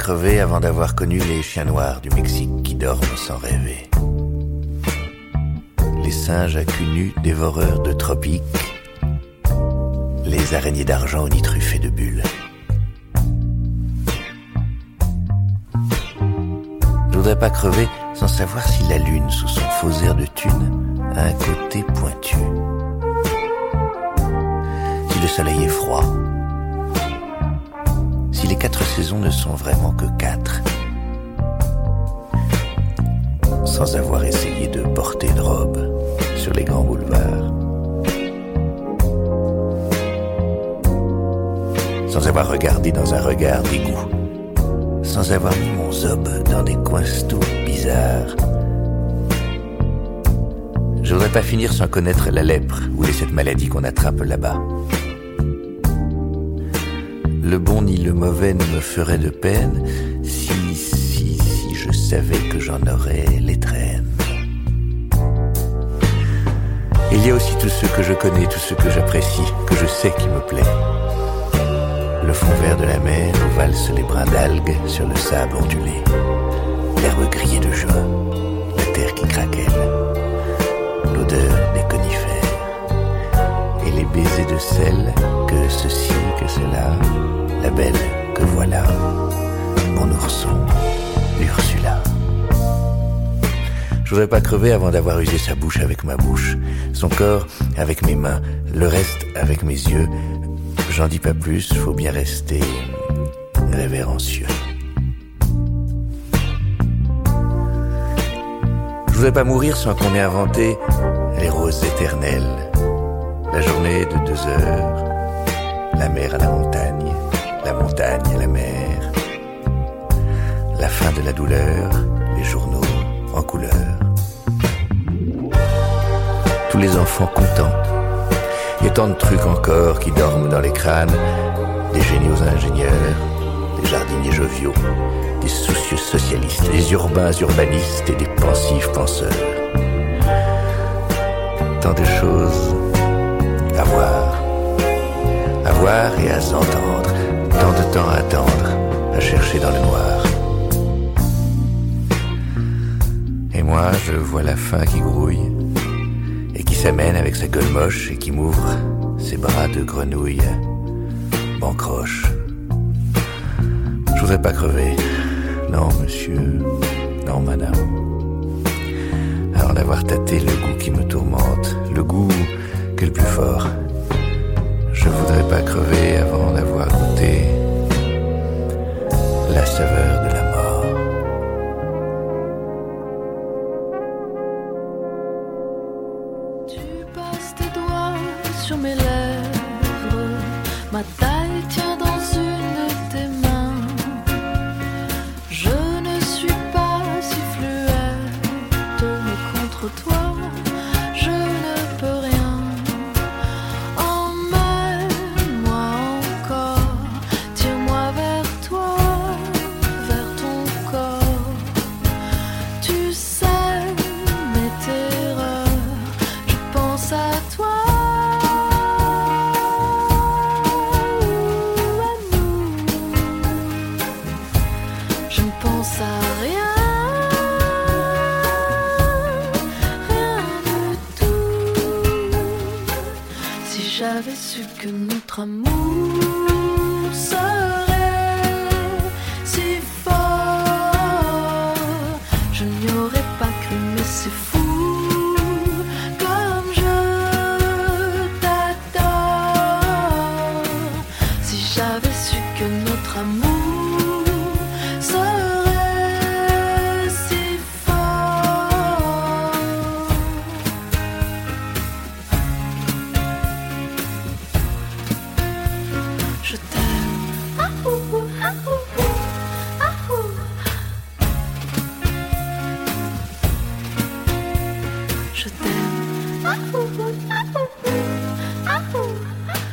crever avant d'avoir connu les chiens noirs du Mexique qui dorment sans rêver. Les singes à cul dévoreurs de tropiques. Les araignées d'argent truffé de bulles. Je voudrais pas crever sans savoir si la lune, sous son faux air de thune, a un côté pointu. Si le soleil est froid, les quatre saisons ne sont vraiment que quatre, sans avoir essayé de porter de robe sur les grands boulevards, sans avoir regardé dans un regard d'égout, sans avoir mis mon zob dans des coins tout bizarres. Je voudrais pas finir sans connaître la lèpre ou les sept maladies qu'on attrape là-bas. Le bon ni le mauvais ne me ferait de peine si, si, si je savais que j'en aurais les. Il y a aussi tous ceux que je connais, tous ceux que j'apprécie, que je sais qui me plaît. Le fond vert de la mer où valsent les brins d'algues sur le sable ondulé. L'herbe grillée de juin, la terre qui craquelle, l'odeur des conifères et les baisers de sel que ceci, que cela, la belle que voilà, mon ourson, Ursula. Je voudrais pas crever avant d'avoir usé sa bouche avec ma bouche, son corps avec mes mains, le reste avec mes yeux. J'en dis pas plus, faut bien rester révérencieux. Je voudrais pas mourir sans qu'on ait inventé les roses éternelles, la journée de deux heures, la mer à la montagne, la montagne à la mer, la fin de la douleur, les journaux en couleur. Tous les enfants contents. Il y a tant de trucs encore qui dorment dans les crânes, des géniaux ingénieurs, des jardiniers joviaux, des soucieux socialistes, des urbains urbanistes et des pensifs penseurs. Tant de choses à voir, à voir et à s'entendre, tant de temps à attendre, à chercher dans le noir. Et moi, je vois la faim qui grouille et qui s'amène avec sa gueule moche et qui m'ouvre ses bras de grenouille. Bancroche. Je voudrais pas crever. Non, monsieur. Non, madame. Avant d'avoir tâté le goût qui me tourmente, le goût qui est le plus fort. Je voudrais pas crever la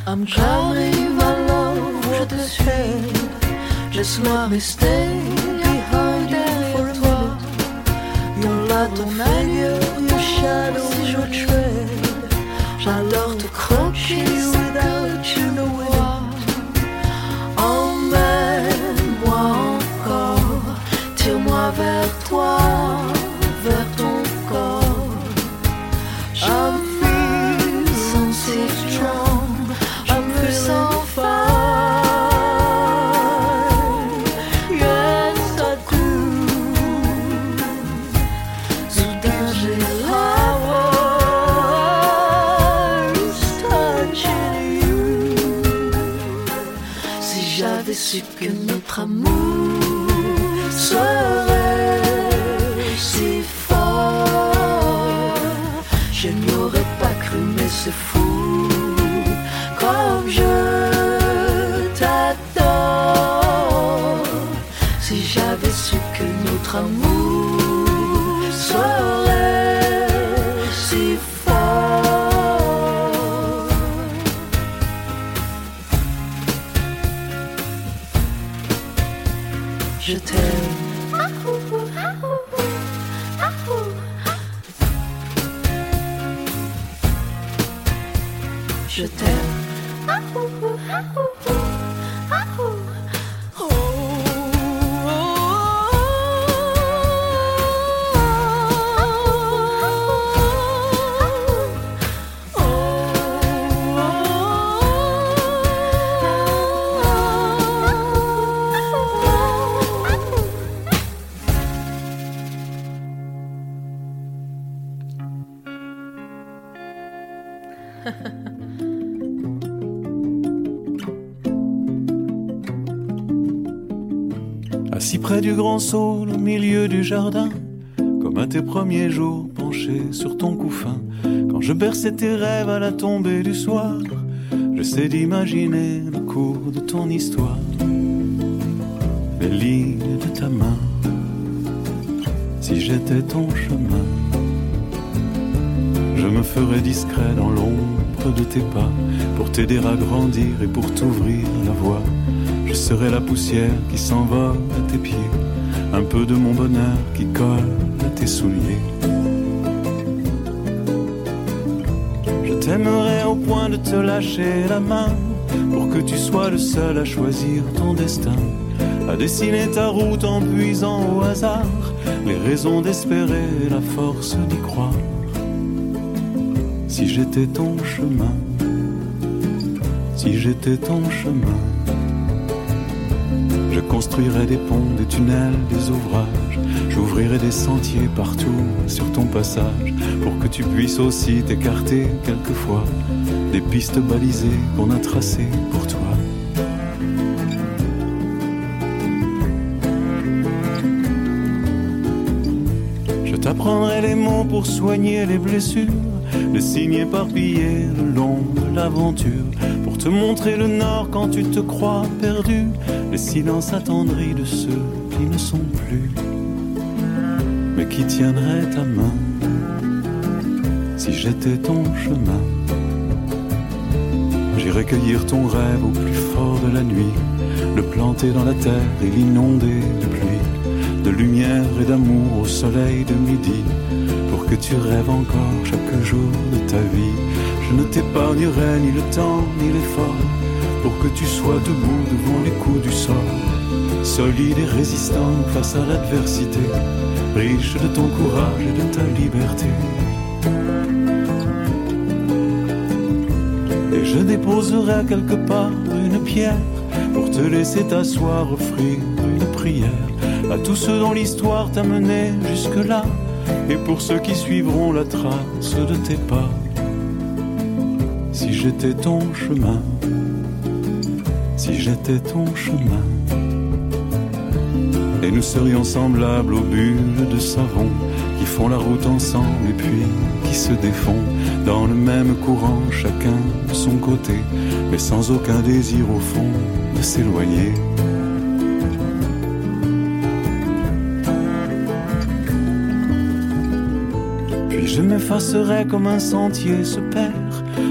I'm J'arrive alors, je te suis. Laisse-moi rester behind you for toi. Your light, ton ailleurs, your shadow, your trail. Au milieu du jardin, comme à tes premiers jours penché sur ton couffin, quand je berçais tes rêves à la tombée du soir, j'essaie d'imaginer le cours de ton histoire, les lignes de ta main, si j'étais ton chemin. Je me ferais discret dans l'ombre de tes pas pour t'aider à grandir et pour t'ouvrir la voie. Je serai la poussière qui s'envole à tes pieds, un peu de mon bonheur qui colle à tes souliers. Je t'aimerai au point de te lâcher la main pour que tu sois le seul à choisir ton destin, à dessiner ta route en puisant au hasard les raisons d'espérer et la force d'y croire. Si j'étais ton chemin, si j'étais ton chemin. Construirai des ponts, des tunnels, des ouvrages. J'ouvrirai des sentiers partout sur ton passage pour que tu puisses aussi t'écarter quelquefois des pistes balisées qu'on a tracées pour toi. Je t'apprendrai les mots pour soigner les blessures, les signes éparpillés le long de l'aventure, pour te montrer le nord quand tu te crois perdu, les silences de ceux qui ne sont plus, mais qui tiendraient ta main si j'étais ton chemin. J'irai cueillir ton rêve au plus fort de la nuit, le planter dans la terre et l'inonder de pluie, de lumière et d'amour au soleil de midi, pour que tu rêves encore chaque jour de ta vie. Je ne t'épargnerai ni le temps ni l'effort, pour que tu sois debout devant les coups du sort, solide et résistant face à l'adversité, riche de ton courage et de ta liberté. Et je déposerai quelque part une pierre pour te laisser t'asseoir, offrir une prière à tous ceux dont l'histoire t'a mené jusque-là et pour ceux qui suivront la trace de tes pas. Si j'étais ton chemin, si j'étais ton chemin, et nous serions semblables aux bulles de savon qui font la route ensemble et puis qui se défont dans le même courant, chacun de son côté, mais sans aucun désir au fond de s'éloigner. Puis je m'effacerai comme un sentier se perd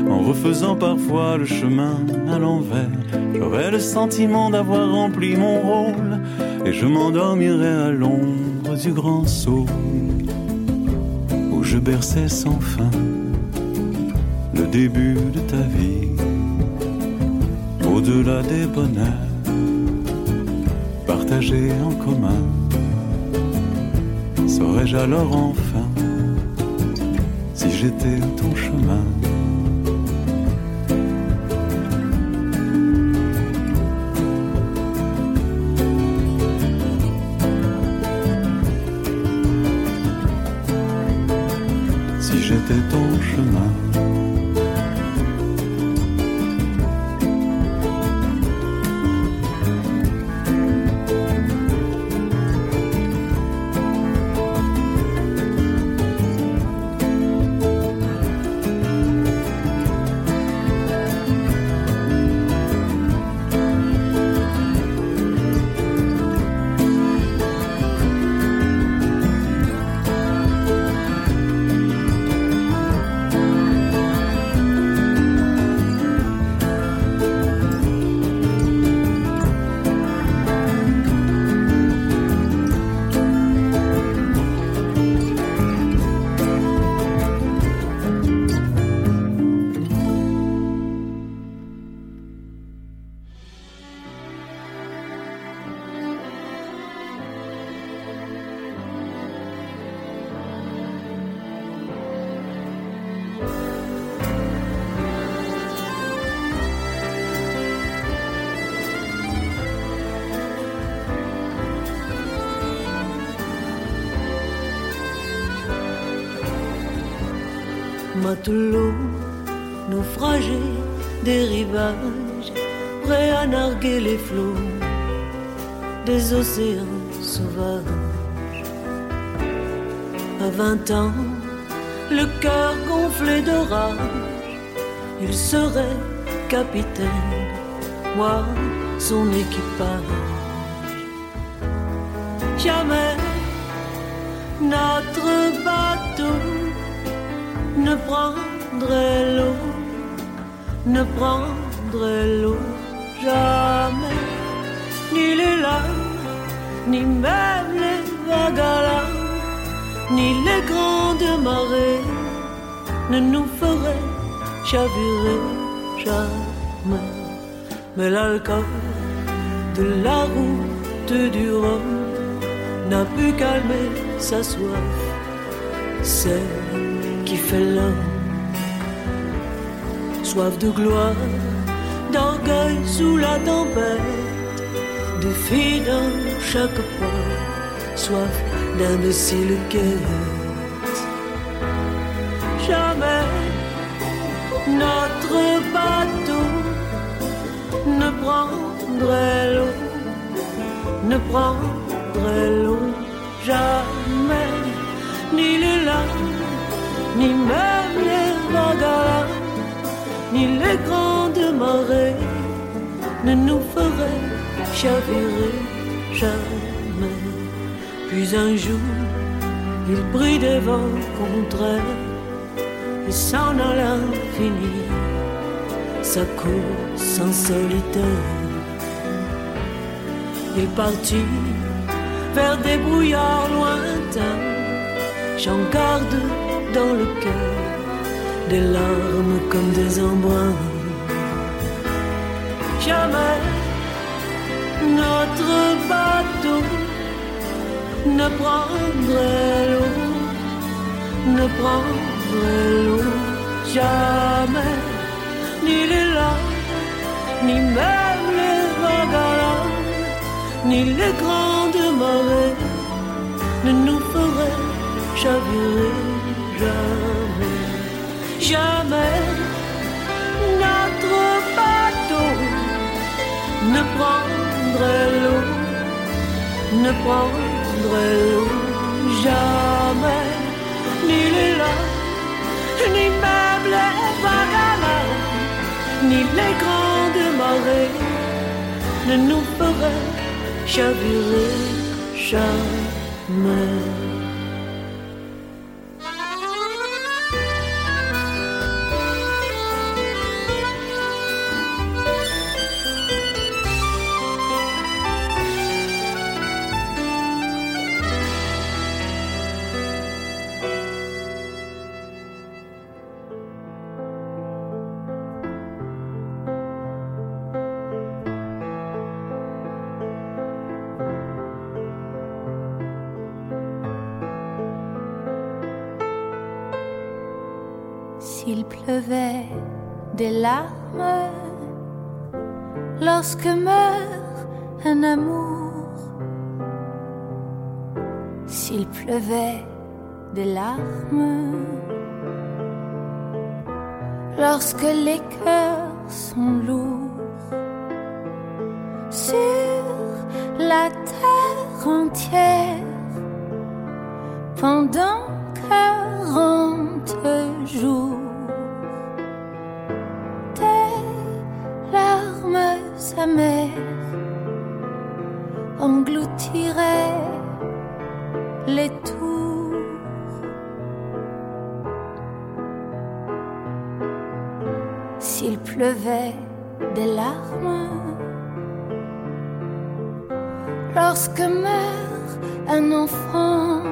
en refaisant parfois le chemin à l'envers. J'aurai le sentiment d'avoir rempli mon rôle et je m'endormirai à l'ombre du grand saut où je berçais sans fin le début de ta vie, au-delà des bonheurs partagés en commun Saurais-je alors enfin si j'étais ton chemin? Ton Le cœur gonflé de rage, il serait capitaine, moi son équipage. Jamais notre bateau ne prendrait l'eau, ne prendrait l'eau jamais, ni les lames, ni même les vagues ni les grandes marées ne nous feraient chavirer jamais. Mais l'alcool de la route du Rhum n'a pu calmer sa soif. C'est qui fait l'homme. Soif de gloire, d'orgueil sous la tempête, de filles dans chaque pas, soif d'imbécile quête. Jamais notre bateau ne prendrait l'eau, ne prendrait l'eau, jamais, ni les larmes ni même les vagues, ni les grandes marées ne nous feraient chavirer jamais. Puis un jour, il prit des vents contraires et s'en alla finir sa course en solitaire. Il partit vers des brouillards lointains, j'en garde dans le cœur des larmes comme des embruns. Jamais notre bateau ne prendrait l'eau, ne prendrait l'eau, jamais, ni les larmes, ni même les vagues ni les grandes marées ne nous feraient chavirer jamais, jamais notre bateau ne prendrait l'eau, ne prendrait jamais, ni les lacs, ni même les vagues ni les grandes marées ne nous feraient chavirer jamais. Lorsque les cœurs sont lourds sur la terre entière pendant quarante jours. Lorsque meurt un enfant,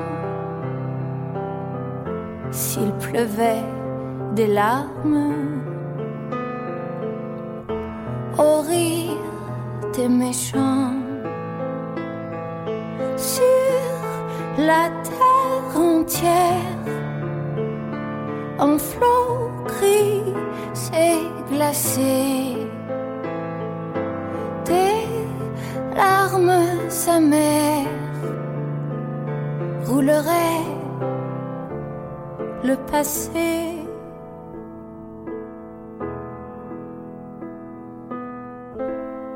s'il pleuvait des larmes, au rire des méchants, sur la terre entière, en flot gris et glacé, larmes amères rouleraient le passé.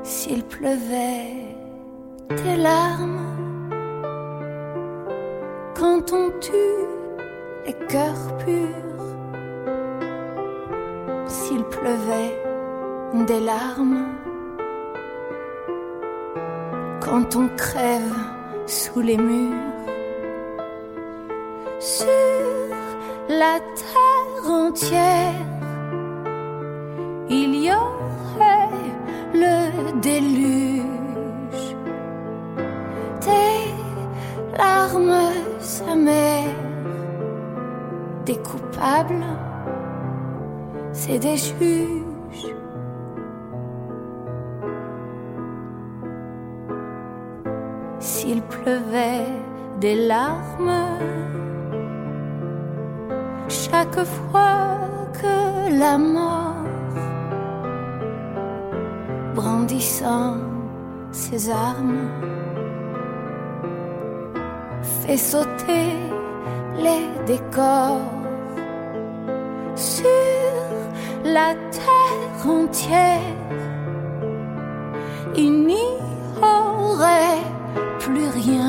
S'il pleuvait tes larmes, quand on tue les cœurs purs, s'il pleuvait des larmes, quand on crève sous les murs, sur la terre entière, il y aurait le déluge. Tes larmes amères, des coupables, c'est des juges. Pleuvait des larmes, chaque fois que la mort, brandissant ses armes, fait sauter les décors sur la terre entière. Il aurait plus rien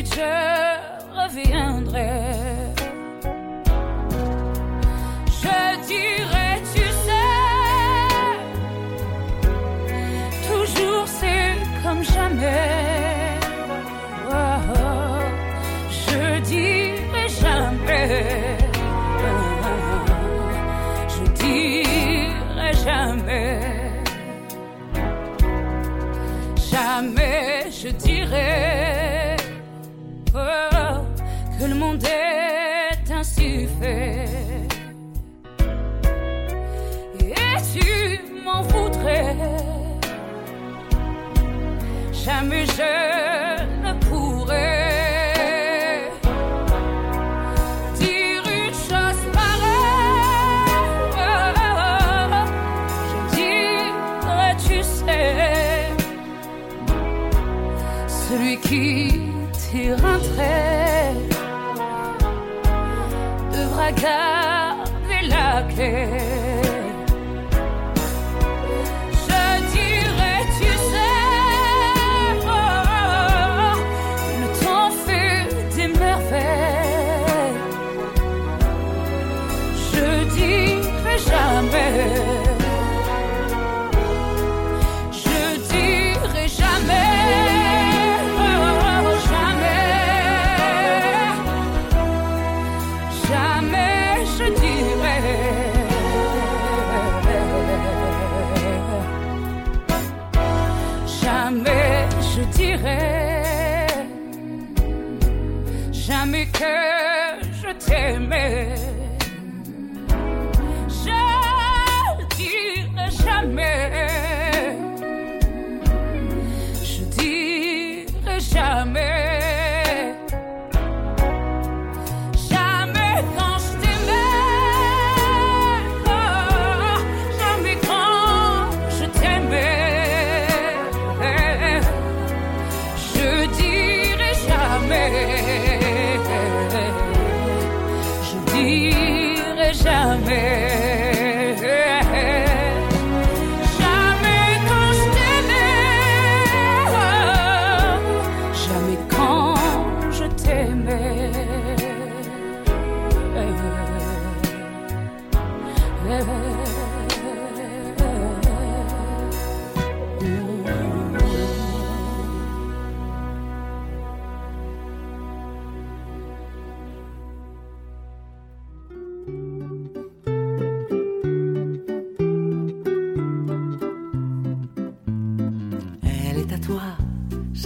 je reviendrai. Je dirai, tu sais. Toujours c'est comme jamais. Oh, oh. Je dirai jamais. Je dirai jamais. Jamais je dirai hacer.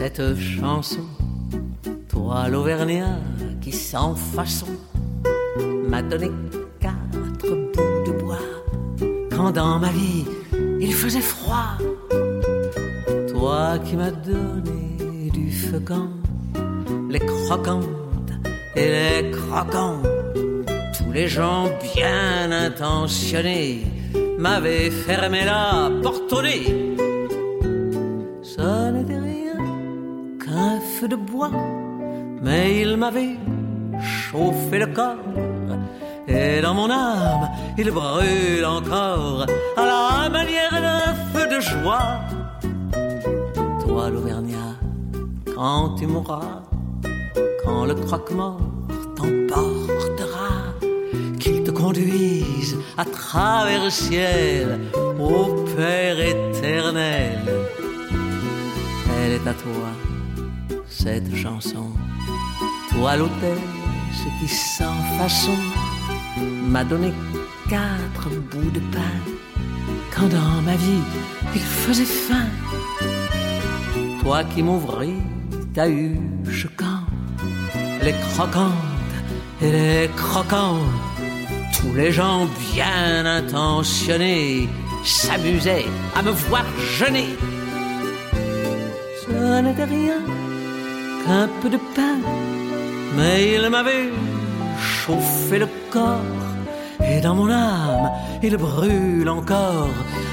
Cette chanson. Toi, l'Auvergnat, qui sans façon m'a donné quatre bouts de bois. Quand dans ma vie il faisait froid. Toi qui m'as donné du feucan, les croquantes et les croquants. Tous les gens bien intentionnés m'avaient fermé la porte au nez. Mais il m'avait chauffé le corps. Et dans mon âme, il brûle encore à la manière d'un feu de joie. Toi, l'Auvergnat, quand tu mourras, quand le croque-mort t'emportera, qu'il te conduise à travers le ciel au Père éternel. Elle est à toi, cette chanson. Toi, l'hôtesse qui sans façon m'a donné quatre bouts de pain. Quand dans ma vie il faisait faim. Toi qui m'ouvris ta huche quand les croquantes et les croquants, tous les gens bien intentionnés s'amusaient à me voir jeûner. Ce n'était rien qu'un peu de pain, mais il m'avait chauffé le corps. Et dans mon âme, il brûle encore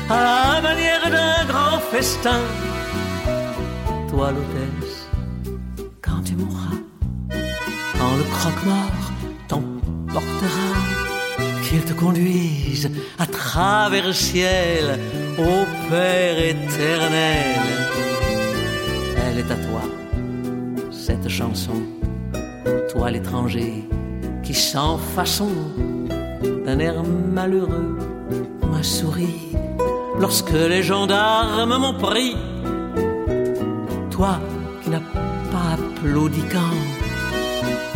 à la manière d'un grand festin. Toi, l'hôtesse, quand tu mourras, quand le croque-mort t'emportera, qu'il te conduise à travers le ciel au Père éternel. Elle est à toi, cette chanson, toi l'étranger qui sans façon, d'un air malheureux, m'a souri lorsque les gendarmes m'ont pris. Toi qui n'as pas applaudi quand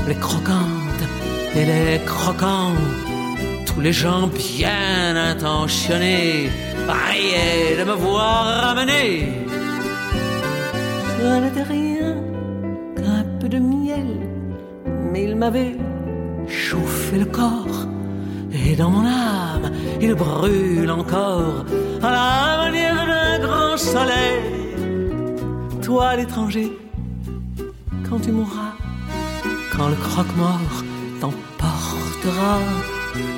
les croquantes et les croquants, tous les gens bien intentionnés riaient de me voir ramener. Ce n'était rien m'avait chauffé le corps. Et dans mon âme, il brûle encore à la manière d'un grand soleil. Toi, l'étranger, quand tu mourras, quand le croque-mort t'emportera,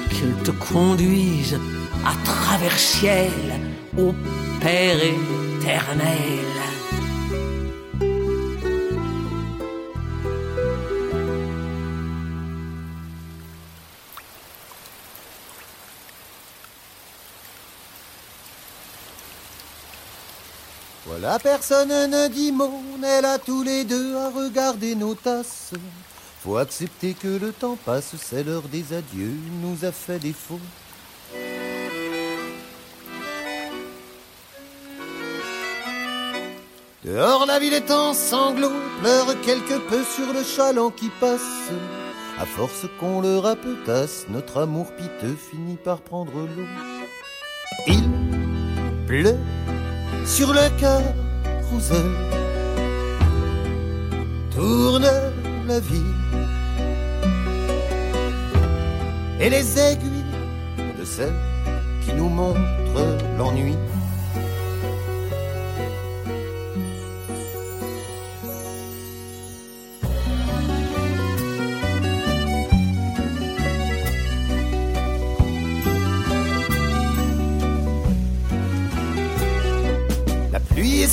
qu'il te conduise à travers ciel au Père éternel. Voilà, personne ne dit mot, est là tous les deux à regarder nos tasses. Faut accepter que le temps passe, c'est l'heure des adieux, nous a fait défaut. Dehors la ville est en sanglots, pleure quelque peu sur le chaland qui passe. À force qu'on le rapetasse, notre amour piteux finit par prendre l'eau. Il pleut sur le carrousel, tourne la vie. Et les aiguilles de celle qui nous montre l'ennui.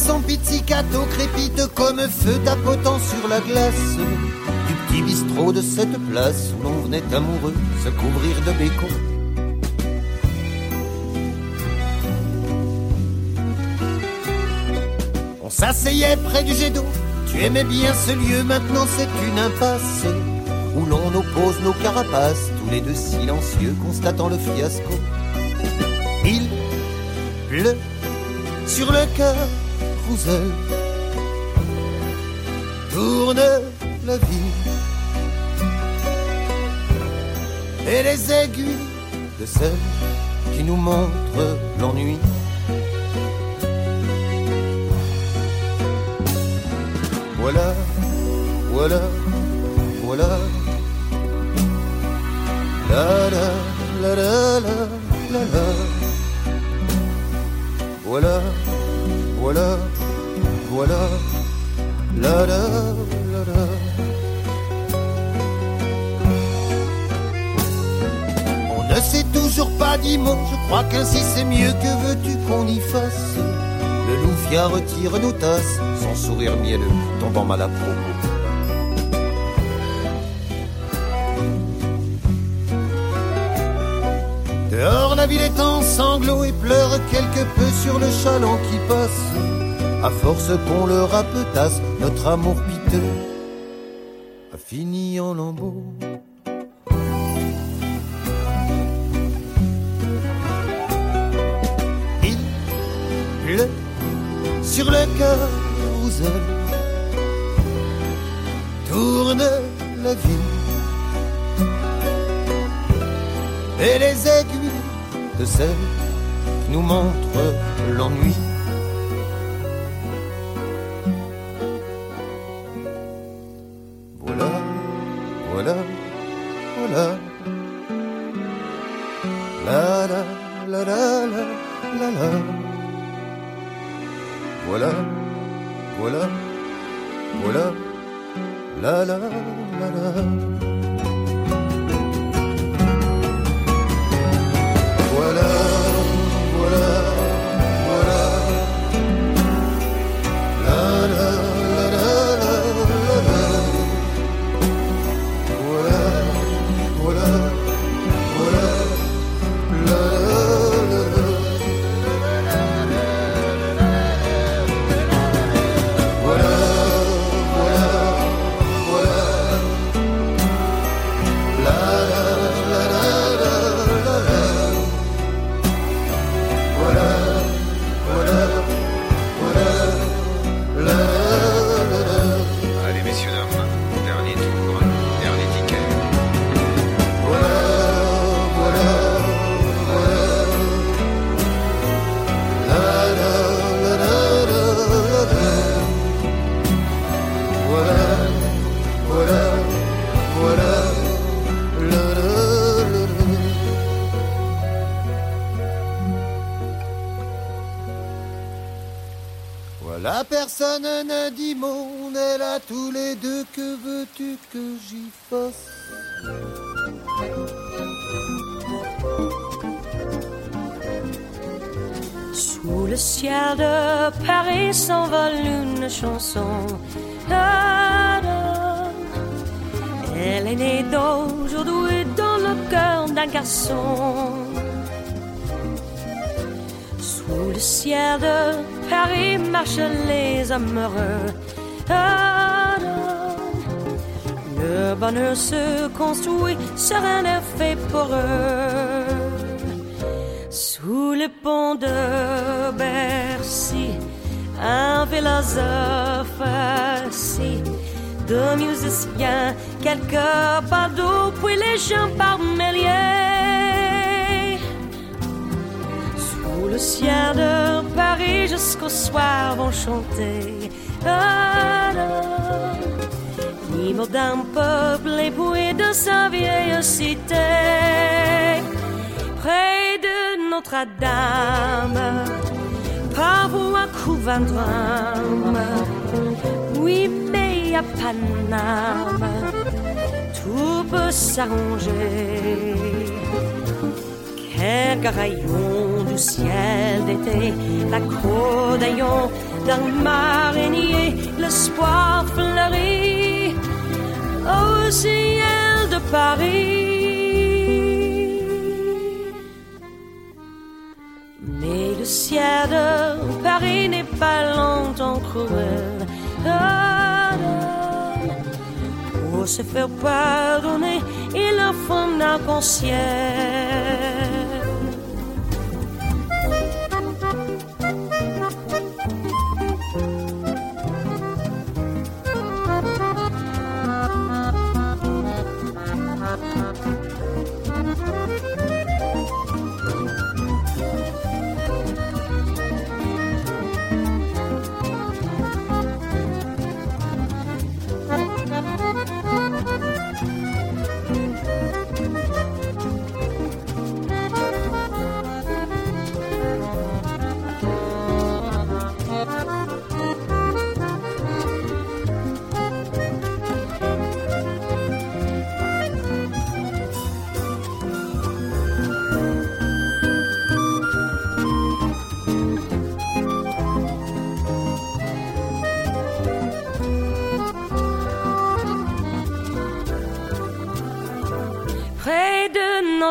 Son pizzicato crépitent comme feu tapotant sur la glace du petit bistrot de cette place où l'on venait amoureux se couvrir de bécon. On s'asseyait près du jet d'eau, tu aimais bien ce lieu, maintenant c'est une impasse où l'on oppose nos carapaces, tous les deux silencieux, constatant le fiasco. Il pleut sur le tourne la vie. Et les aiguilles de celle qui nous montre l'ennui. Voilà, voilà, voilà. La la la la la la. Voilà, voilà, voilà. La la la. On ne s'est toujours pas dit je crois qu'ainsi c'est mieux. Que veux-tu qu'on y fasse? Le loufia retire nos tasses, son sourire mielleux tombant mal à propos. Dehors la ville est en sanglots et pleure quelque peu sur le chaland qui passe. À force qu'on le rapetasse, notre amour piteux a fini en lambeaux. Il pleut sur le carrousel, Elle est née d'aujourd'hui dans le cœur d'un garçon. Sous le ciel de Paris marchent les amoureux. Le bonheur se construit sur un effet pour eux. Sous le pont de Bercy, un philosophe deux musiciens, quelques badauds, puis les gens par milliers. Sous le ciel de Paris jusqu'au soir vont chanter. L'hymne d'un peuple époué de sa vieille cité. Près de Notre-Dame, vous un. Oui, mais à Paname, tout peut s'arranger. Quelques rayons du ciel d'été, la d'aillon d'un marinier, l'espoir fleurit au ciel de Paris. Ciel Paris n'est pas longtemps cruel. Pour se faire pardonner, il faut un.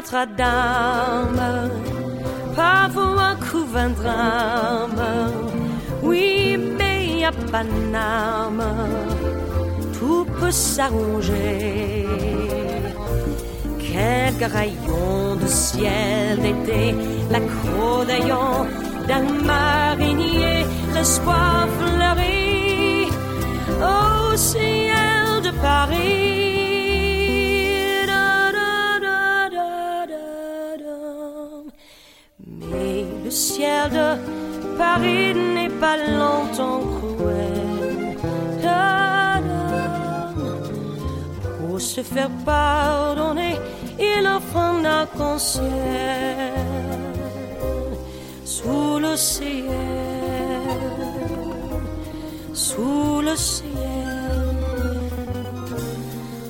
Notre-Dame, parfois un couvent drame. Oui, mais à Paname, tout peut s'arranger. Quelques rayons de ciel d'été, la croix d'aillon d'un marinier, l'espoir fleurit au ciel de Paris. Ciel de Paris n'est pas longtemps cruel. Pour se faire pardonner, il offre un arc-en-ciel sous le ciel, sous le ciel,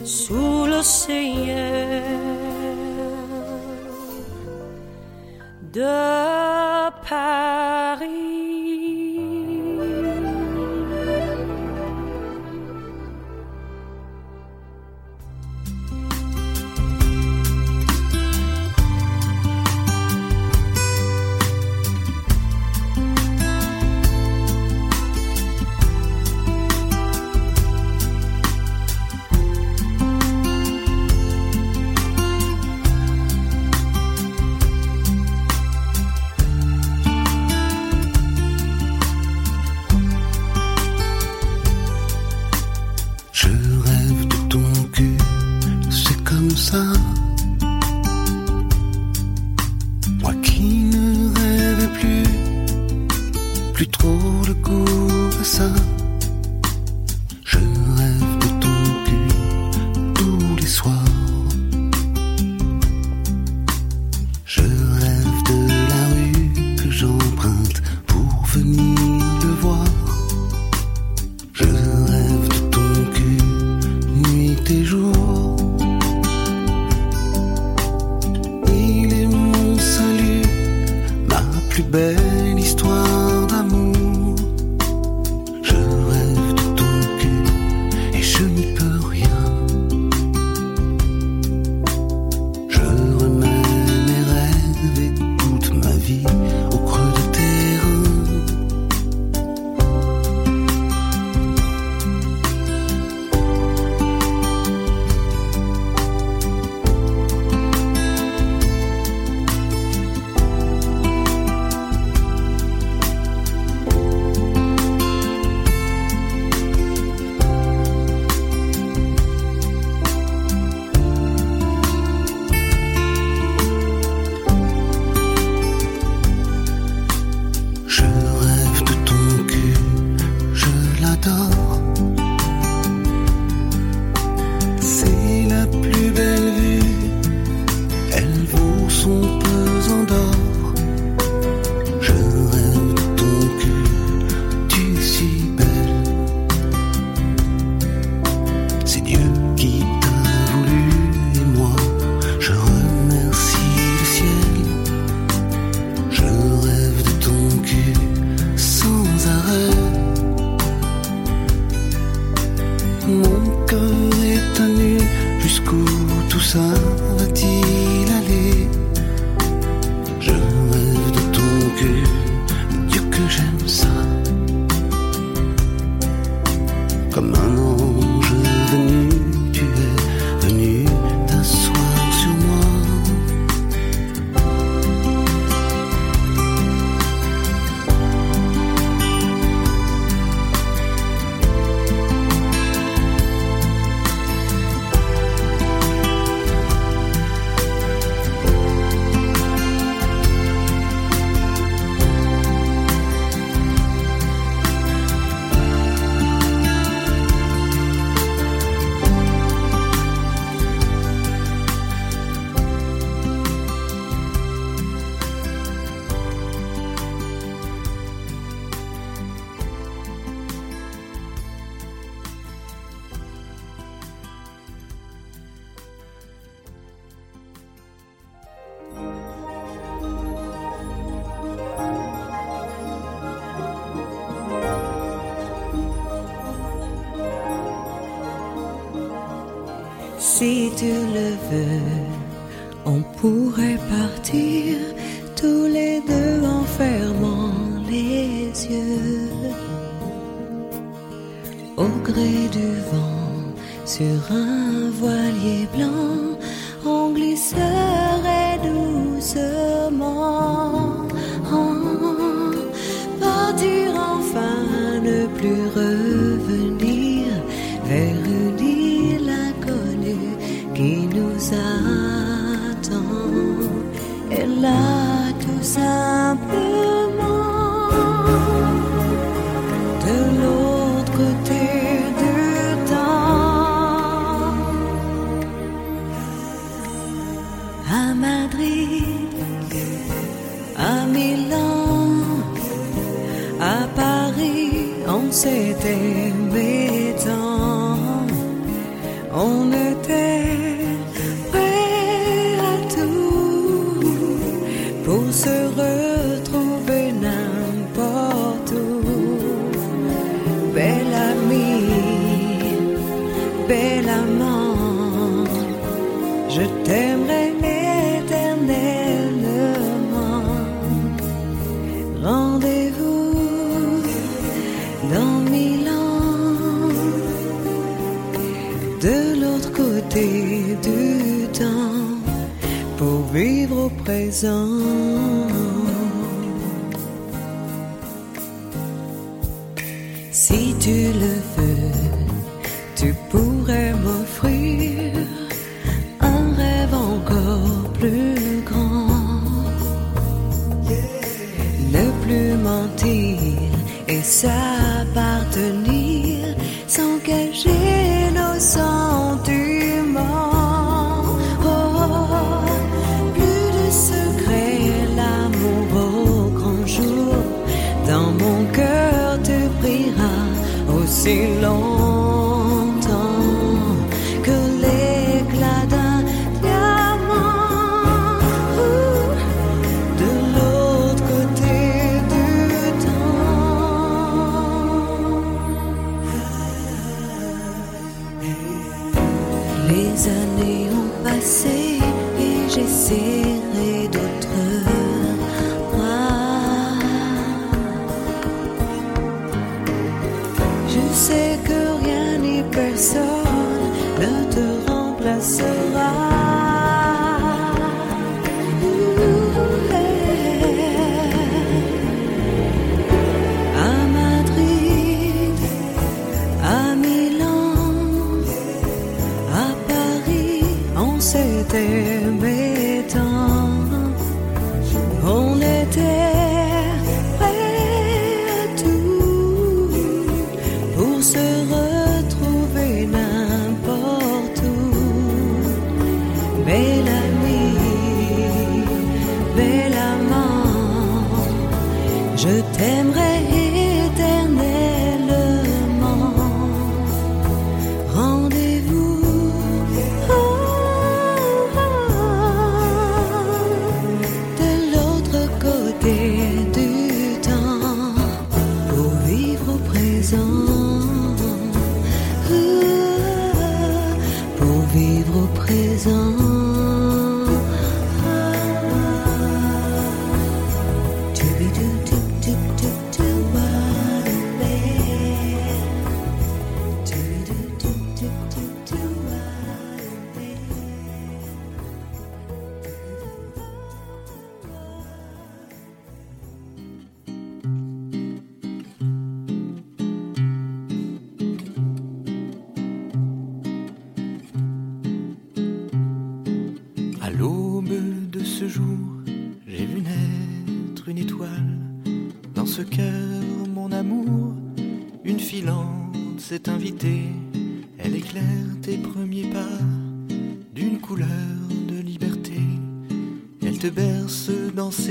sous le ciel de Paris. Je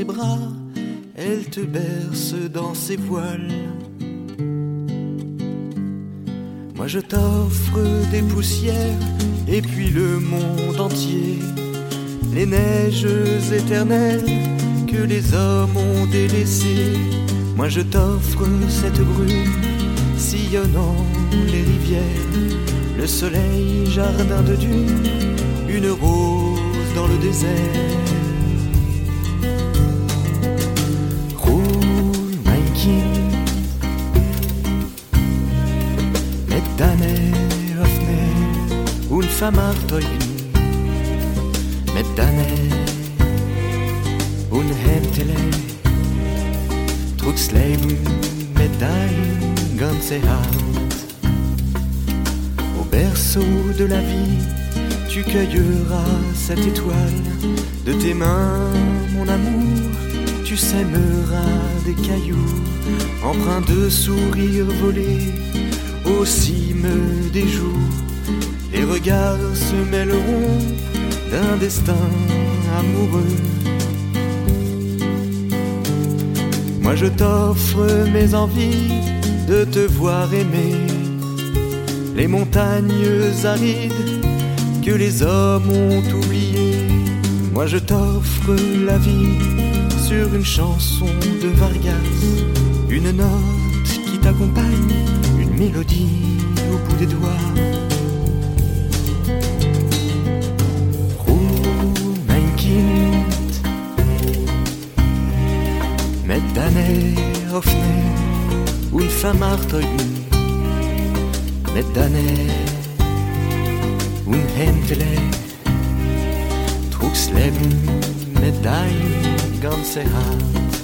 bras, elle te berce dans ses voiles. Moi je t'offre des poussières et puis le monde entier, les neiges éternelles que les hommes ont délaissées. Moi je t'offre cette brume sillonnant les rivières, le soleil, jardin de dunes, une rose dans le désert. Öffne und vermarktäugen, mit deine unhemtele, trugs Leben mit dein ganze Hand. Au berceau de la vie, tu cueilleras cette étoile de tes mains, mon amour. Tu sèmeras des cailloux, empreints de sourires volés, aux des jours. Les regards se mêleront d'un destin amoureux. Moi je t'offre mes envies de te voir aimer les montagnes arides que les hommes ont oubliées. Moi je t'offre la vie sur une chanson de Vargas, une note qui t'accompagne, une mélodie au bout des doigts. Ruhe, mein Kind, mit deine offene und vermarktäugen, mit deine unhemtele, trugs Leben mit dein ganze Hand.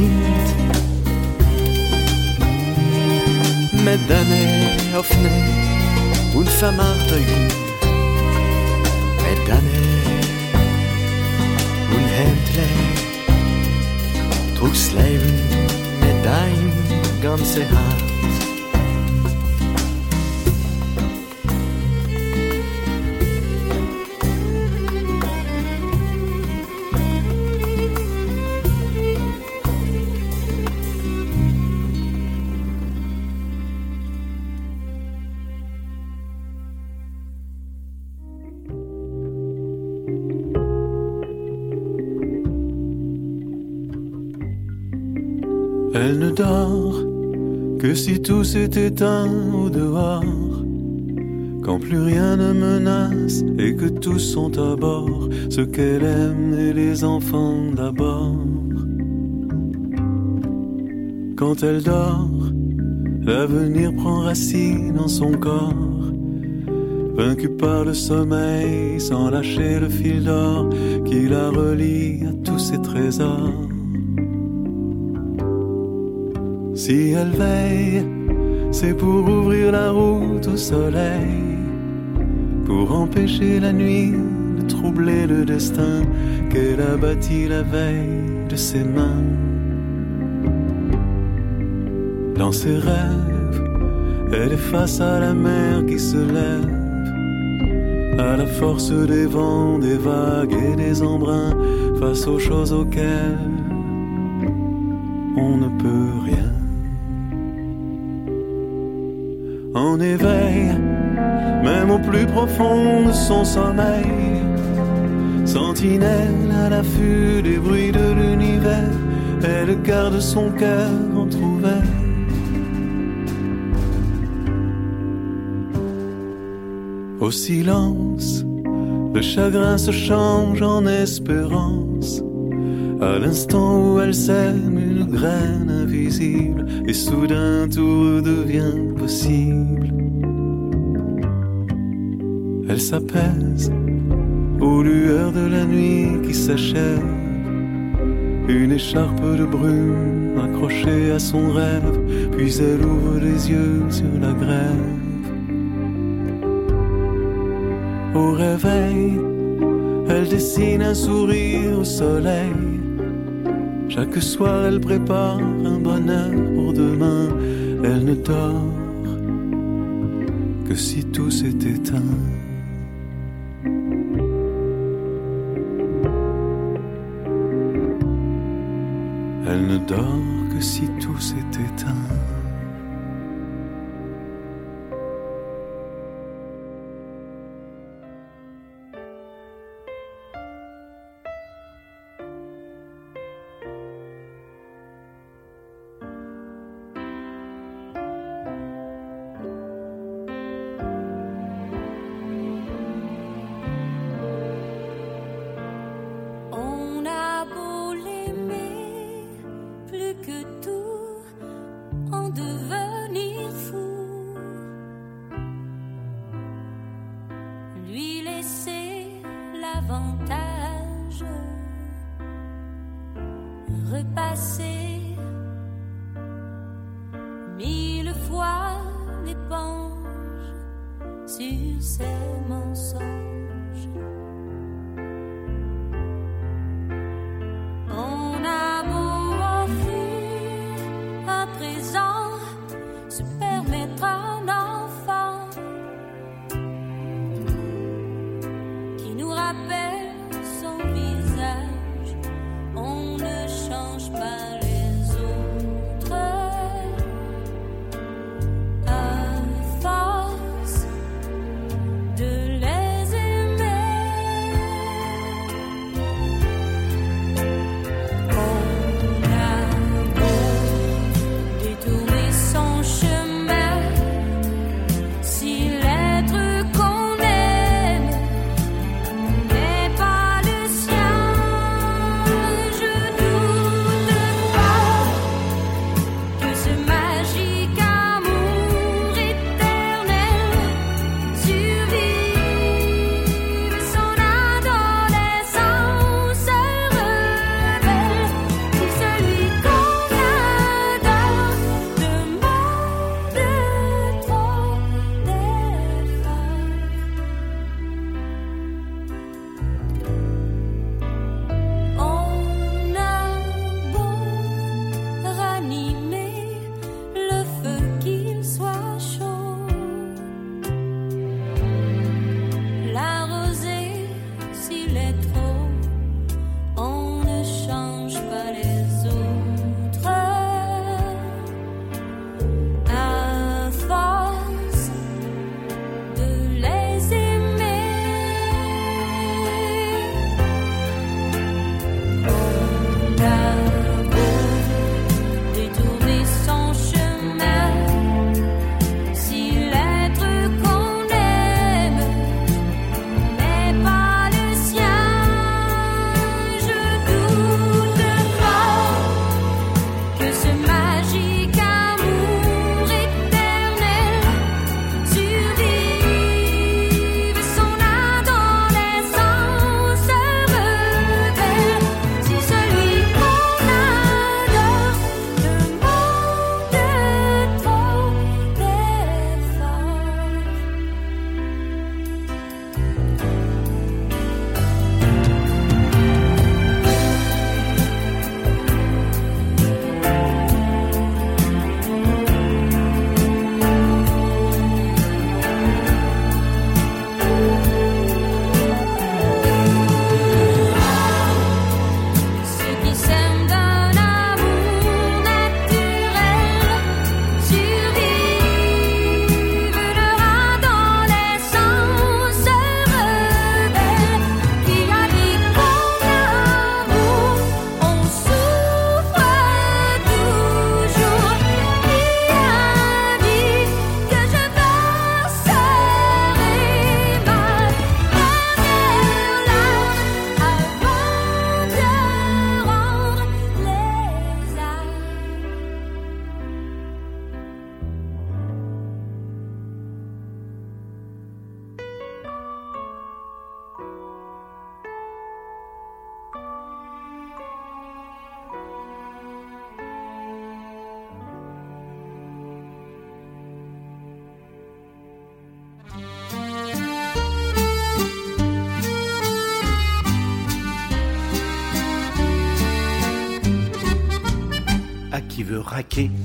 fint מדנה אופנה ונפמה תגי מדנה ונהנטלה trug's Leben mit dein ganze Herz si tout s'est éteint au dehors, quand plus rien ne menace et que tous sont à bord, ce qu'elle aime et les enfants d'abord. Quand elle dort, L'avenir prend racine dans son corps, vaincu par le sommeil, sans lâcher le fil d'or qui la relie à tous ses trésors. Si elle veille, c'est pour ouvrir la route au soleil, pour empêcher la nuit de troubler le destin qu'elle a bâti la veille de ses mains. Dans ses rêves, elle est face à la mer qui se lève, à la force des vents, des vagues et des embruns, face aux choses auxquelles on ne peut rien. En éveil, même au plus profond de son sommeil, sentinelle à l'affût des bruits de l'univers, elle garde son cœur entrouvert. Au silence, le chagrin se change en espérance. À l'instant où elle sème une graine invisible, et soudain tout redevient possible. S'apaise aux lueurs de la nuit qui s'achève. Une écharpe de brume accrochée à son rêve, puis elle ouvre les yeux sur la grève. Au réveil, elle dessine un sourire au soleil. Chaque soir, elle prépare un bonheur pour demain. Elle ne dort que si tout s'est éteint. Dort que si tout s'est éteint.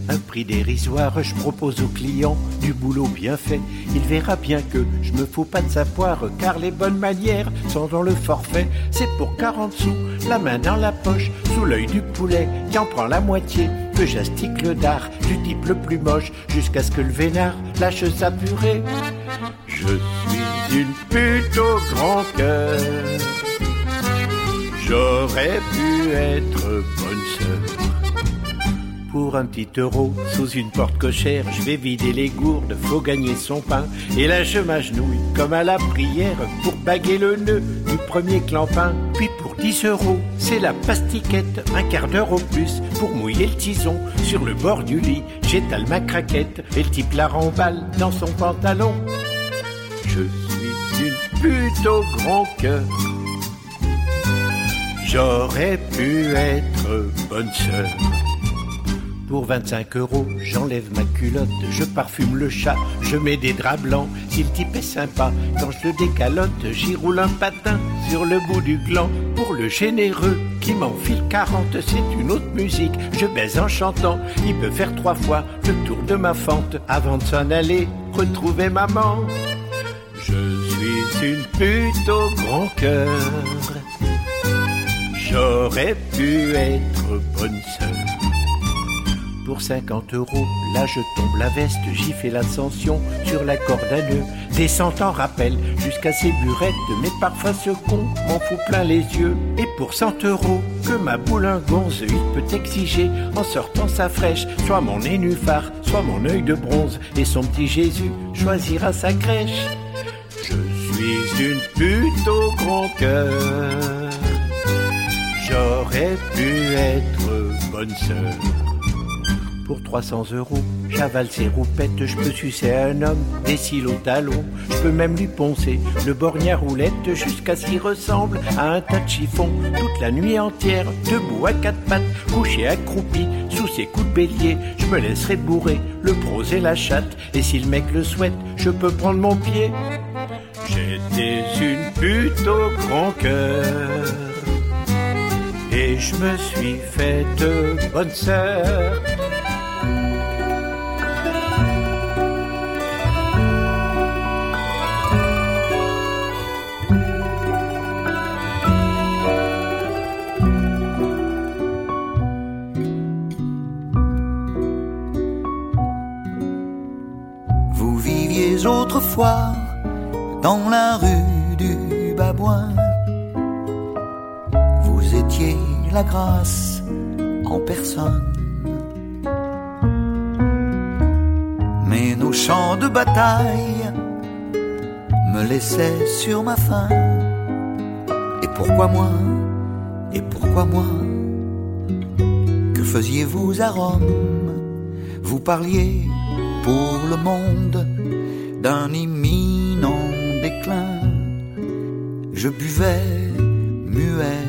Un prix dérisoire. Je propose au client du boulot bien fait. Il verra bien que je me fous pas de sa poire, car les bonnes manières sont dans le forfait. C'est pour 40 sous, la main dans la poche, sous l'œil du poulet qui en prend la moitié. Que j'astique le dard du type le plus moche, jusqu'à ce que le vénard lâche sa purée. Je suis une pute au grand cœur. J'aurais pu être. Pour un petit euro, sous une porte cochère, je vais vider les gourdes, faut gagner son pain. Et là je m'agenouille, comme à la prière, pour baguer le nœud du premier clampin. Puis pour 10 euros, c'est la pastiquette, un quart d'heure au plus, pour mouiller le tison. Sur le bord du lit, j'étale ma craquette, et le type la remballe dans son pantalon. Je suis une pute au grand cœur. J'aurais pu être bonne sœur. Pour 25 euros, j'enlève ma culotte, je parfume le chat, je mets des draps blancs. Si le type est sympa, quand je le décalote, j'y roule un patin sur le bout du gland. Pour le généreux qui m'enfile 40, c'est une autre musique. Je baise en chantant, il peut faire trois fois le tour de ma fente avant de s'en aller retrouver maman. Je suis une pute au grand cœur. J'aurais pu être bonne sœur. Pour 50 euros, là je tombe la veste, j'y fais l'ascension sur la corde à nœud. Descente en rappel jusqu'à ces burettes, mais parfois ce con m'en fout plein les yeux. Et pour 100 euros, que ma boulingonze, il peut exiger en sortant sa fraîche, soit mon nénuphar, soit mon œil de bronze, et son petit Jésus choisira sa crèche. Je suis une pute au grand cœur. J'aurais pu être bonne sœur. Pour 300 euros, j'avale ses roupettes, je peux sucer un homme, des cils au talon, je peux même lui poncer le borgnard roulette jusqu'à ce qu'il ressemble à un tas de chiffon. Toute la nuit entière, debout à quatre pattes, couché accroupi, sous ses coups de bélier, je me laisserai bourrer le prose et la chatte, et si le mec le souhaite, je peux prendre mon pied. J'étais une pute au grand cœur. Et je me suis faite bonne sœur. Autrefois dans la rue du Babouin. Vous étiez la grâce en personne. Mais nos champs de bataille me laissaient sur ma faim. Et pourquoi moi Et pourquoi moi? Que faisiez-vous à Rome? Vous parliez pour le monde d'un imminent déclin. Je buvais muet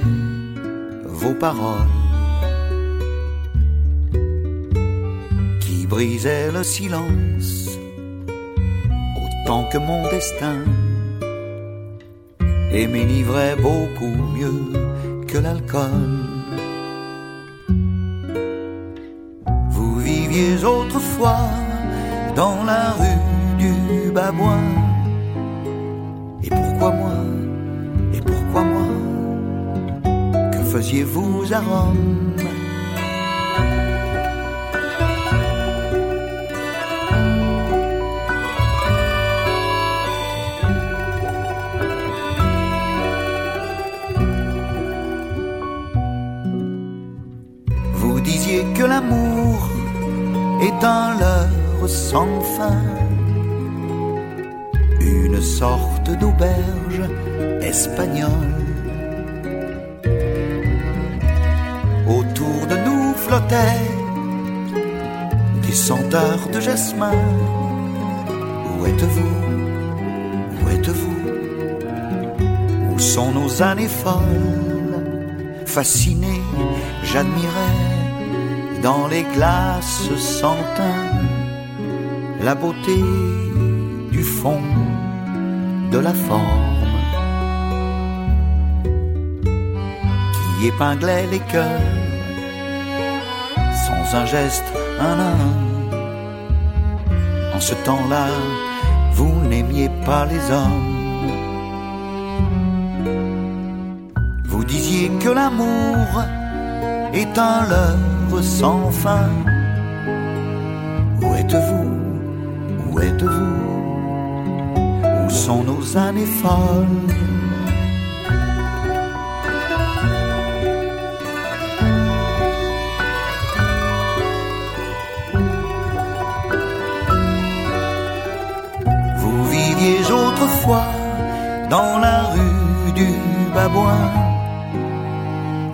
vos paroles qui brisaient le silence autant que mon destin et m'enivraient beaucoup mieux que l'alcool. Vous viviez autrefois dans la rue Et pourquoi moi? Et pourquoi moi? Que faisiez-vous à Rome? Vous disiez que l'amour est un leurre sans fin, sorte d'auberge espagnole. Autour de nous flottaient des senteurs de jasmin. Où êtes-vous? Où êtes-vous? Où sont nos années folles? Fasciné, j'admirais dans les glaces sans teint la beauté du fond la forme qui épinglait les cœurs sans un geste En ce temps-là, vous n'aimiez pas les hommes. Vous disiez que l'amour est un leurre sans fin. Où êtes-vous? Où êtes-vous? Sont nos années folles. Vous viviez autrefois dans la rue du Babouin.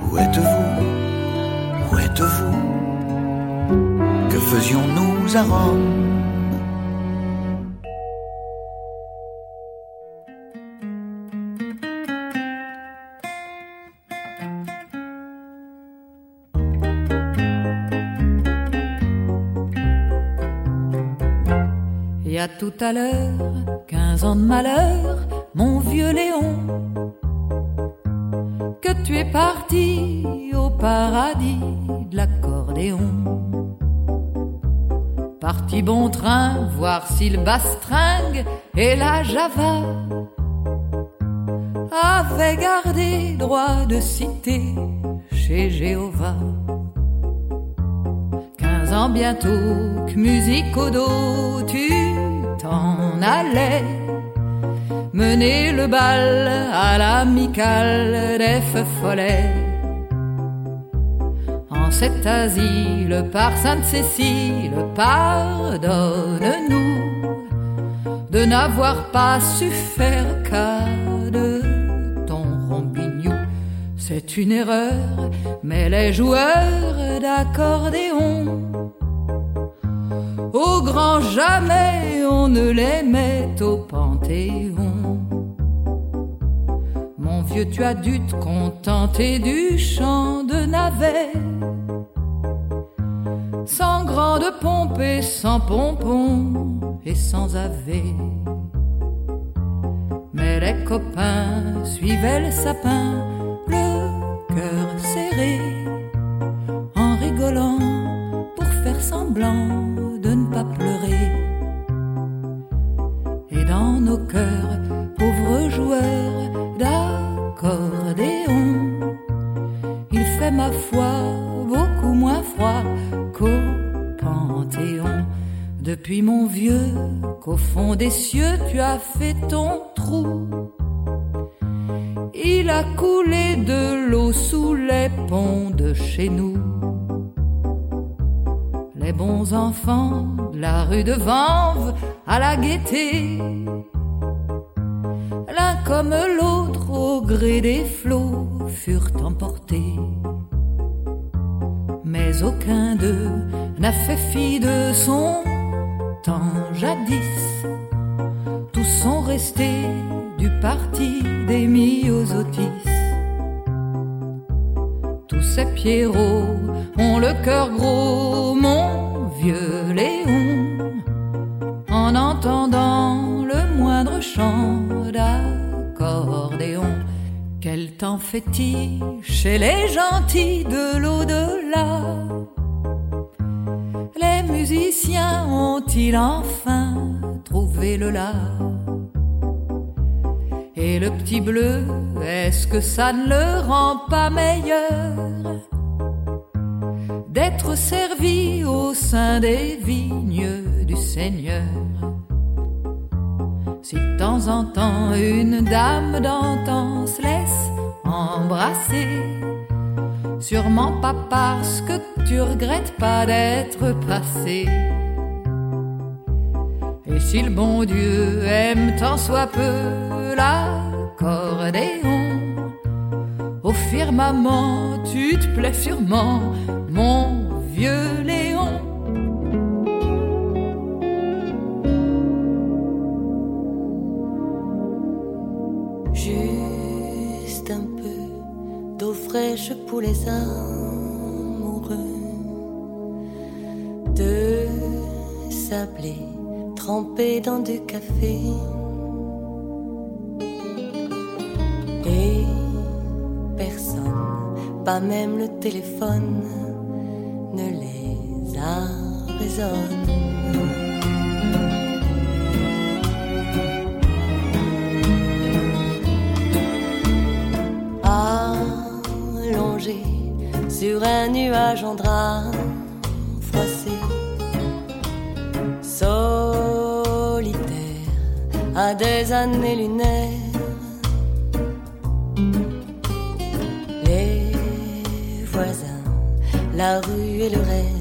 Où êtes-vous? Où êtes-vous? Que faisions-nous à Rome? Tout à l'heure, quinze ans de malheur, mon vieux Léon, que tu es parti au paradis de l'accordéon. Parti bon train, voir si le bastringue et la java avaient gardé droit de citer chez Jéhovah. Quinze ans bientôt que musique au dos, tu t'en allais mener le bal à l'amicale des follets. En cet asile par Sainte-Cécile, pardonne-nous de n'avoir pas su faire cas de ton rompignou. C'est une erreur, mais les joueurs d'accordéon grand jamais on ne les met au panthéon. Mon vieux, tu as dû te contenter du chant de navet. Sans grande pompe et sans pompon et sans ave. Mais les copains suivaient le sapin, nos cœurs, pauvres joueurs d'accordéon, il fait ma foi beaucoup moins froid qu'au Panthéon. Depuis mon vieux, qu'au fond des cieux tu as fait ton trou. Il a coulé de l'eau sous les ponts de chez nous. Les bons enfants de la rue de Vanves à la gaieté. L'un comme l'autre au gré des flots furent emportés. Mais aucun d'eux n'a fait fi de son temps jadis. Tous sont restés du parti des myosotis. Tous ces pierrots ont le cœur gros, mon vieux Léon, en entendant chant d'accordéon. Quel temps fait-il chez les gentils de l'au-delà? Les musiciens ont-ils enfin trouvé le la Et le petit bleu, est-ce que ça ne le rend pas meilleur? D'être servi au sein des vignes du Seigneur. Si de temps en temps une dame d'antan se laisse embrasser, sûrement pas parce que tu regrettes pas d'être passé. Et si le bon Dieu aime tant soit peu l'accordéon, au firmament tu te plais sûrement, mon vieux Léon. sèche pour les amoureux de sablé trempé dans du café. Et personne, pas même le téléphone, ne les a raisonne. sur un nuage en drap froissé, solitaire, à des années lunaires. Les voisins, la rue et le rêve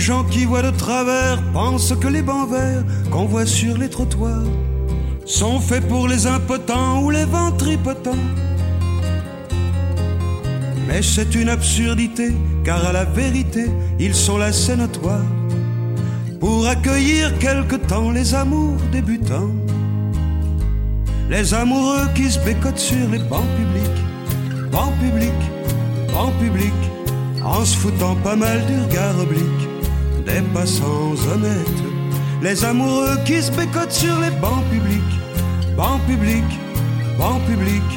gens qui voient de travers pensent que les bancs verts qu'on voit sur les trottoirs sont faits pour les impotents ou les ventripotents. Mais c'est une absurdité, car à la vérité, ils sont la notoire pour accueillir quelque temps les amours débutants. Les amoureux qui se bécotent sur les bancs publics, bancs publics, bancs publics, en se foutant pas mal du regard oblique des passants honnêtes. Les amoureux qui se bécotent sur les bancs publics, bancs publics, bancs publics,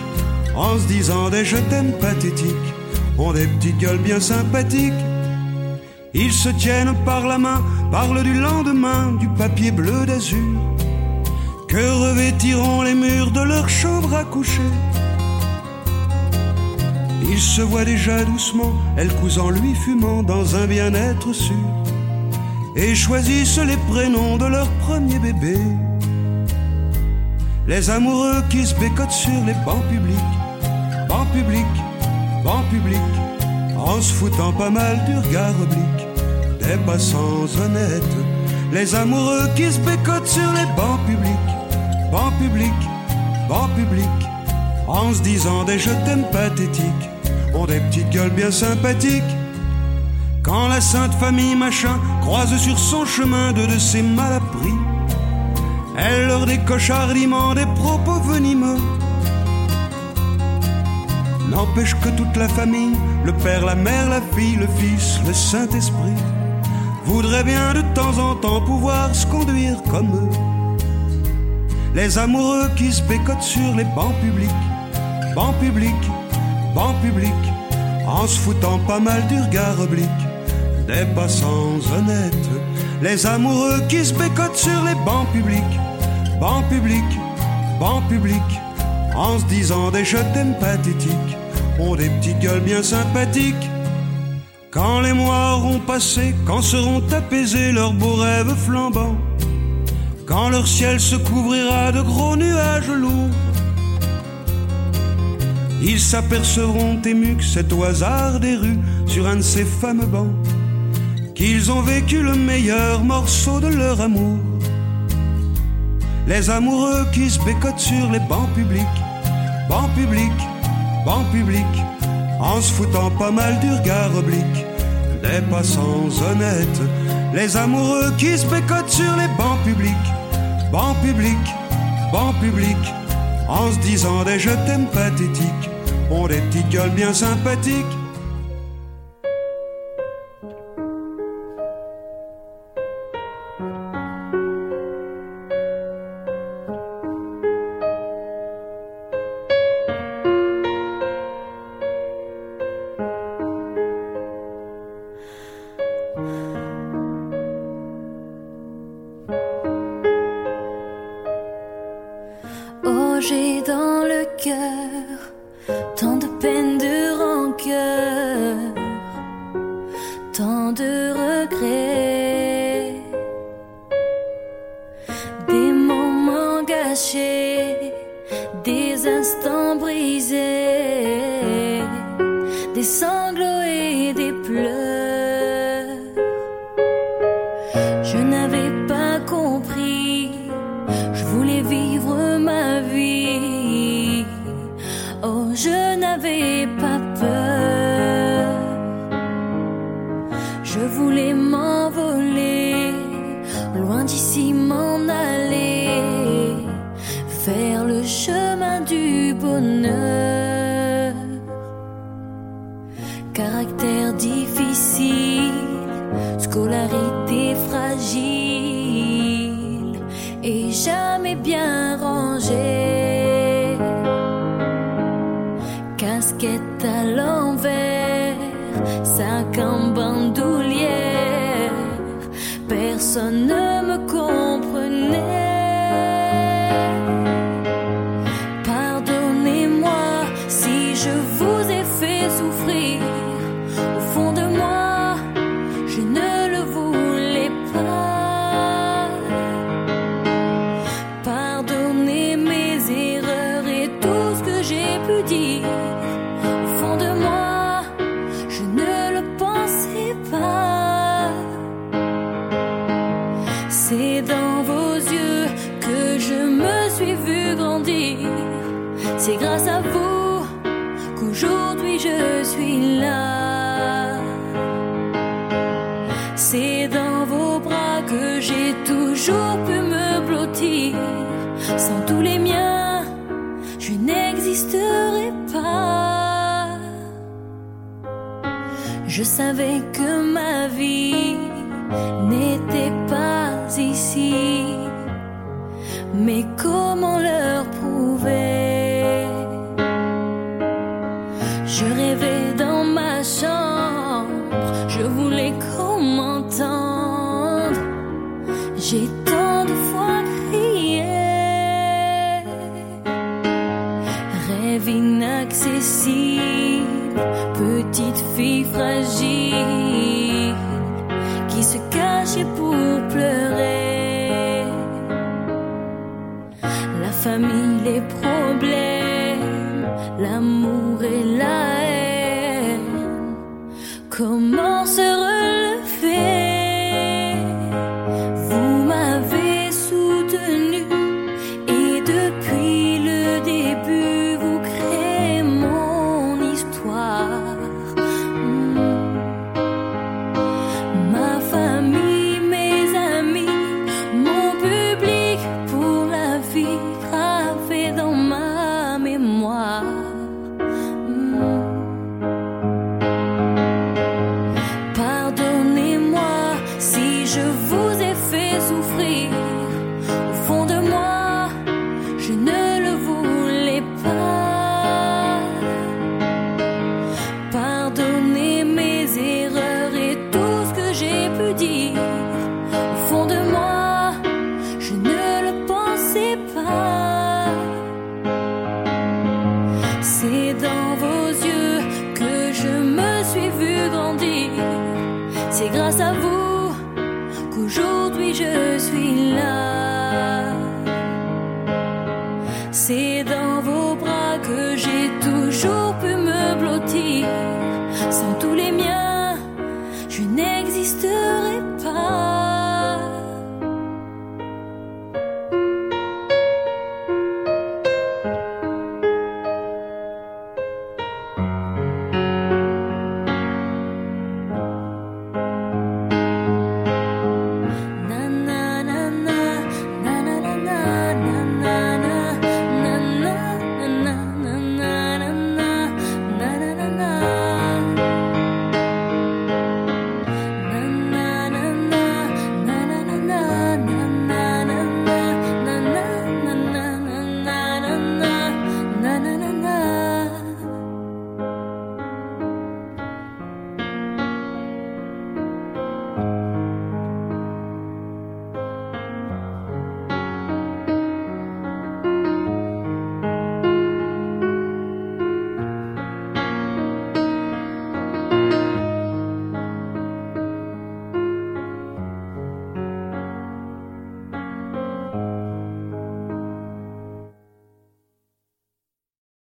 en se disant des je t'aime pathétiques, ont des petites gueules bien sympathiques. Ils se tiennent par la main, parlent du lendemain, du papier bleu d'azur, que revêtiront les murs de leur chambre à coucher. Ils se voient déjà doucement, elle cousant lui fumant dans un bien-être sûr, et choisissent les prénoms de leur premier bébé. Les amoureux qui se bécotent sur les bancs publics, bancs publics, bancs publics, en se foutant pas mal du regard oblique des passants honnêtes. Les amoureux qui se bécotent sur les bancs publics, bancs publics, bancs publics, en se disant des je t'aime pathétiques, ont des petites gueules bien sympathiques. Quand la sainte famille machin croise sur son chemin deux de ses malappris, elle leur décoche hardiment des propos venimeux. N'empêche que toute la famille, le père, la mère, la fille, le fils, le Saint-Esprit, voudrait bien de temps en temps pouvoir se conduire comme eux. Les amoureux qui se bécotent sur les bancs publics, bancs publics, bancs publics, en se foutant pas mal du regard oblique des passants honnêtes. Les amoureux qui se bécotent sur les bancs publics, bancs publics, bancs publics, en se disant des je t'aime pathétiques, ont des petites gueules bien sympathiques. Quand les mois auront passé, quand seront apaisés leurs beaux rêves flambants, quand leur ciel se couvrira de gros nuages lourds, ils s'apercevront émus que c'est au hasard des rues, sur un de ces fameux bancs, qu'ils ont vécu le meilleur morceau de leur amour. Les amoureux qui se bécotent sur les bancs publics, bancs publics, bancs publics, en se foutant pas mal du regard oblique des passants honnêtes. Les amoureux qui se bécotent sur les bancs publics, bancs publics, bancs publics, en se disant des je t'aime pathétiques, ont des petites gueules bien sympathiques. Je n'avais Comment se relever